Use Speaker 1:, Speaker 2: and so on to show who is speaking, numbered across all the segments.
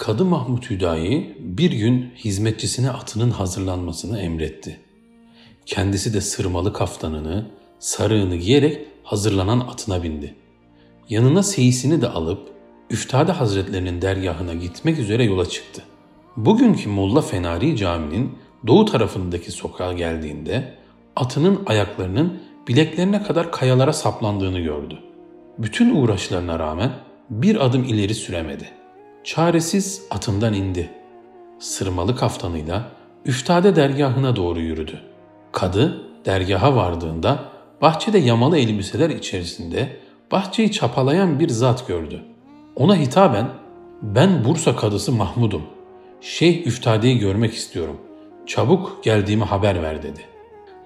Speaker 1: Kadı Mahmut Hüdayi bir gün hizmetçisine atının hazırlanmasını emretti. Kendisi de sırmalı kaftanını, sarığını giyerek hazırlanan atına bindi. Yanına seyisini de alıp Üftade Hazretlerinin dergahına gitmek üzere yola çıktı. Bugünkü Molla Fenari Camii'nin doğu tarafındaki sokağa geldiğinde atının ayaklarının bileklerine kadar kayalara saplandığını gördü. Bütün uğraşlarına rağmen bir adım ileri süremedi. Çaresiz atından indi. Sırmalı kaftanıyla üftade dergahına doğru yürüdü. Kadı dergaha vardığında bahçede yamalı elbiseler içerisinde bahçeyi çapalayan bir zat gördü. Ona hitaben ben Bursa kadısı Mahmud'um. Şeyh Üftade'yi görmek istiyorum. Çabuk geldiğimi haber ver dedi.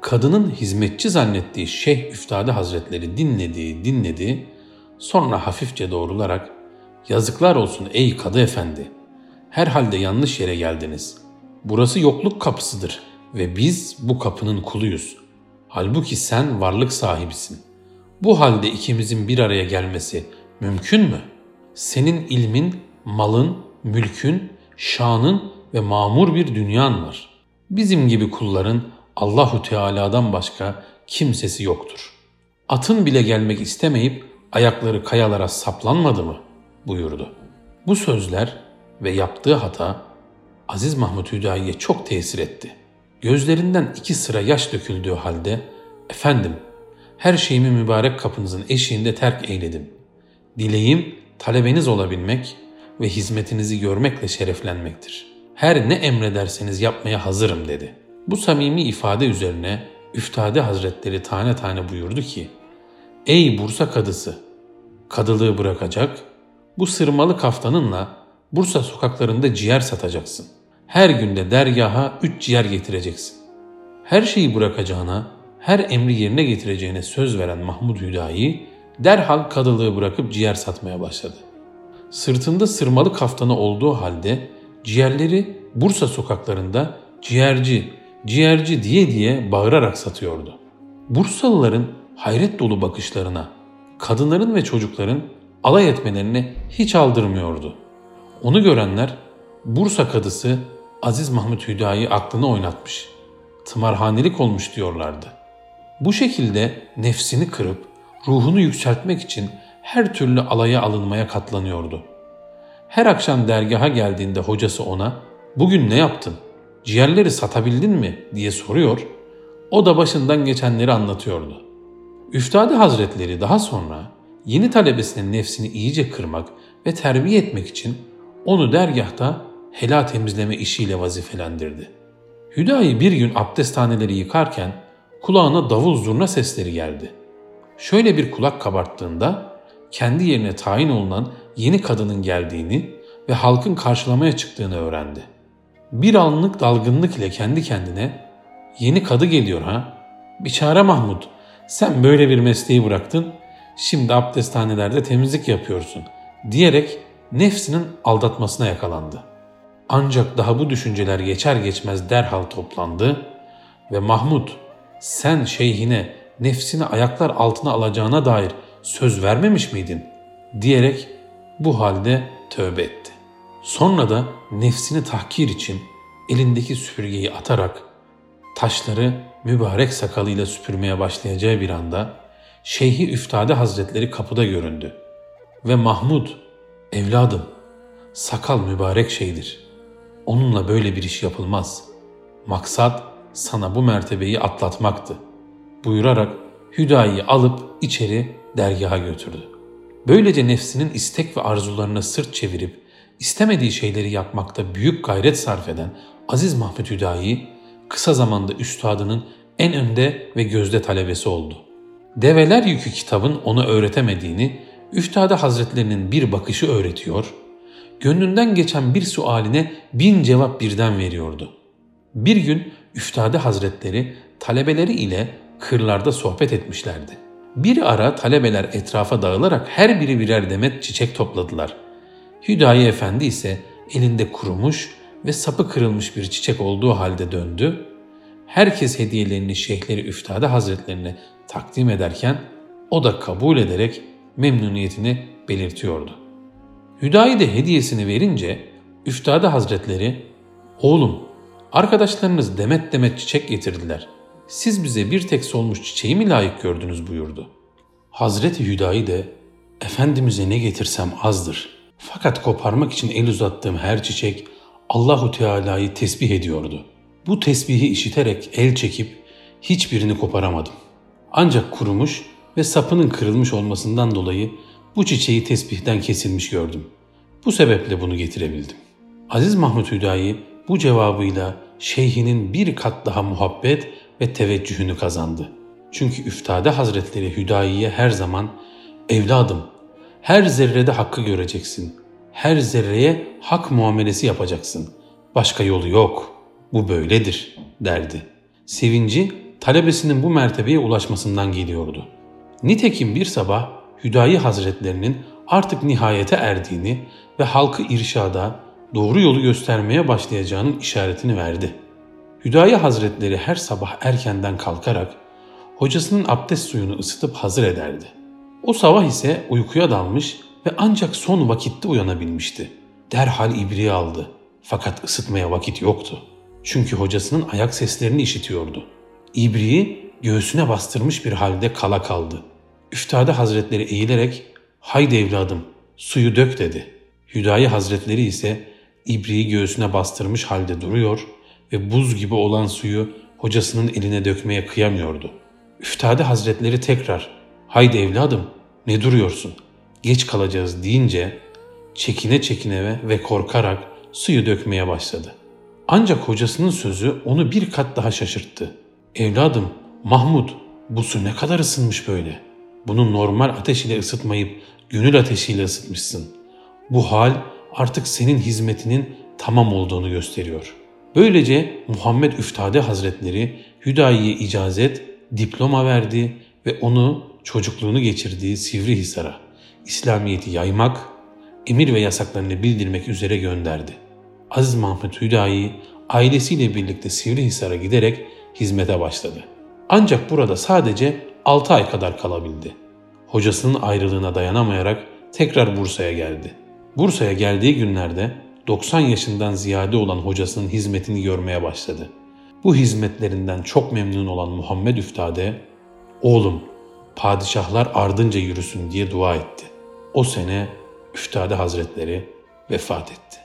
Speaker 1: Kadının hizmetçi zannettiği Şeyh Üftade Hazretleri dinledi, dinledi. Sonra hafifçe doğrularak Yazıklar olsun ey kadı efendi. Herhalde yanlış yere geldiniz. Burası yokluk kapısıdır ve biz bu kapının kuluyuz. Halbuki sen varlık sahibisin. Bu halde ikimizin bir araya gelmesi mümkün mü? Senin ilmin, malın, mülkün, şanın ve mamur bir dünyan var. Bizim gibi kulların Allahu Teala'dan başka kimsesi yoktur. Atın bile gelmek istemeyip ayakları kayalara saplanmadı mı? Buyurdu. Bu sözler ve yaptığı hata Aziz Mahmut Hüdayi'ye çok tesir etti. Gözlerinden iki sıra yaş döküldüğü halde efendim her şeyimi mübarek kapınızın eşiğinde terk eyledim. Dileğim talebeniz olabilmek ve hizmetinizi görmekle şereflenmektir. Her ne emrederseniz yapmaya hazırım dedi. Bu samimi ifade üzerine Üftade Hazretleri tane tane buyurdu ki, Ey Bursa kadısı! Kadılığı bırakacak, bu sırmalı kaftanınla Bursa sokaklarında ciğer satacaksın. Her günde dergaha üç ciğer getireceksin. Her şeyi bırakacağına, her emri yerine getireceğine söz veren Mahmud Hüdayi derhal kadılığı bırakıp ciğer satmaya başladı. Sırtında sırmalı kaftanı olduğu halde ciğerleri Bursa sokaklarında ciğerci, ciğerci diye diye bağırarak satıyordu. Bursalıların hayret dolu bakışlarına, kadınların ve çocukların alay etmelerini hiç aldırmıyordu. Onu görenler Bursa kadısı Aziz Mahmut Hüdayi aklını oynatmış, tımarhanelik olmuş diyorlardı. Bu şekilde nefsini kırıp ruhunu yükseltmek için her türlü alaya alınmaya katlanıyordu. Her akşam dergaha geldiğinde hocası ona ''Bugün ne yaptın? Ciğerleri satabildin mi?'' diye soruyor. O da başından geçenleri anlatıyordu. Üftade Hazretleri daha sonra yeni talebesinin nefsini iyice kırmak ve terbiye etmek için onu dergahta helal temizleme işiyle vazifelendirdi. Hüdayi bir gün abdesthaneleri yıkarken kulağına davul zurna sesleri geldi. Şöyle bir kulak kabarttığında kendi yerine tayin olunan yeni kadının geldiğini ve halkın karşılamaya çıktığını öğrendi. Bir anlık dalgınlık ile kendi kendine yeni kadı geliyor ha? Biçare Mahmud sen böyle bir mesleği bıraktın şimdi abdesthanelerde temizlik yapıyorsun diyerek nefsinin aldatmasına yakalandı. Ancak daha bu düşünceler geçer geçmez derhal toplandı ve Mahmud sen şeyhine nefsini ayaklar altına alacağına dair söz vermemiş miydin? diyerek bu halde tövbe etti. Sonra da nefsini tahkir için elindeki süpürgeyi atarak taşları mübarek sakalıyla süpürmeye başlayacağı bir anda Şeyhi Üftade Hazretleri kapıda göründü. Ve Mahmud, evladım, sakal mübarek şeydir. Onunla böyle bir iş yapılmaz. Maksat sana bu mertebeyi atlatmaktı. Buyurarak Hüdayi'yi alıp içeri dergaha götürdü. Böylece nefsinin istek ve arzularına sırt çevirip istemediği şeyleri yapmakta büyük gayret sarf eden Aziz Mahmut Hüdayi kısa zamanda üstadının en önde ve gözde talebesi oldu. Develer Yükü kitabın ona öğretemediğini Üftade Hazretlerinin bir bakışı öğretiyor, gönlünden geçen bir sualine bin cevap birden veriyordu. Bir gün Üftade Hazretleri talebeleri ile kırlarda sohbet etmişlerdi. Bir ara talebeler etrafa dağılarak her biri birer demet çiçek topladılar. Hüdayi Efendi ise elinde kurumuş ve sapı kırılmış bir çiçek olduğu halde döndü. Herkes hediyelerini Şeyhleri Üftade Hazretlerine takdim ederken o da kabul ederek memnuniyetini belirtiyordu. Hüdayi de hediyesini verince Üftade Hazretleri, oğlum arkadaşlarınız demet demet çiçek getirdiler. Siz bize bir tek solmuş çiçeği mi layık gördünüz buyurdu. Hazreti Hüdayi de, Efendimiz'e ne getirsem azdır. Fakat koparmak için el uzattığım her çiçek Allahu Teala'yı tesbih ediyordu. Bu tesbihi işiterek el çekip hiçbirini koparamadım. Ancak kurumuş ve sapının kırılmış olmasından dolayı bu çiçeği tesbihten kesilmiş gördüm. Bu sebeple bunu getirebildim. Aziz Mahmut Hüdayi bu cevabıyla şeyhinin bir kat daha muhabbet ve teveccühünü kazandı. Çünkü Üftade Hazretleri Hüdayi'ye her zaman evladım her zerrede hakkı göreceksin. Her zerreye hak muamelesi yapacaksın. Başka yolu yok. Bu böyledir derdi. Sevinci talebesinin bu mertebeye ulaşmasından geliyordu. Nitekim bir sabah Hüdayi Hazretlerinin artık nihayete erdiğini ve halkı irşada, doğru yolu göstermeye başlayacağının işaretini verdi. Hüdayi Hazretleri her sabah erkenden kalkarak hocasının abdest suyunu ısıtıp hazır ederdi. O sabah ise uykuya dalmış ve ancak son vakitte uyanabilmişti. Derhal ibriği aldı. Fakat ısıtmaya vakit yoktu. Çünkü hocasının ayak seslerini işitiyordu. İbriği göğsüne bastırmış bir halde kala kaldı. Üftade Hazretleri eğilerek haydi evladım suyu dök dedi. Hüdayi Hazretleri ise ibriği göğsüne bastırmış halde duruyor ve buz gibi olan suyu hocasının eline dökmeye kıyamıyordu. Üftade Hazretleri tekrar haydi evladım ne duruyorsun geç kalacağız deyince çekine çekine ve, ve korkarak suyu dökmeye başladı. Ancak hocasının sözü onu bir kat daha şaşırttı. Evladım Mahmud bu su ne kadar ısınmış böyle. Bunu normal ateş ile ısıtmayıp gönül ateşiyle ısıtmışsın. Bu hal artık senin hizmetinin tamam olduğunu gösteriyor. Böylece Muhammed Üftade Hazretleri Hüdayi'ye icazet, diploma verdi ve onu çocukluğunu geçirdiği Sivrihisar'a İslamiyet'i yaymak, emir ve yasaklarını bildirmek üzere gönderdi. Aziz Mahmut Hüdayi ailesiyle birlikte Sivrihisar'a giderek hizmete başladı. Ancak burada sadece 6 ay kadar kalabildi. Hocasının ayrılığına dayanamayarak tekrar Bursa'ya geldi. Bursa'ya geldiği günlerde 90 yaşından ziyade olan hocasının hizmetini görmeye başladı. Bu hizmetlerinden çok memnun olan Muhammed Üftade, "Oğlum, padişahlar ardınca yürüsün." diye dua etti. O sene Üftade Hazretleri vefat etti.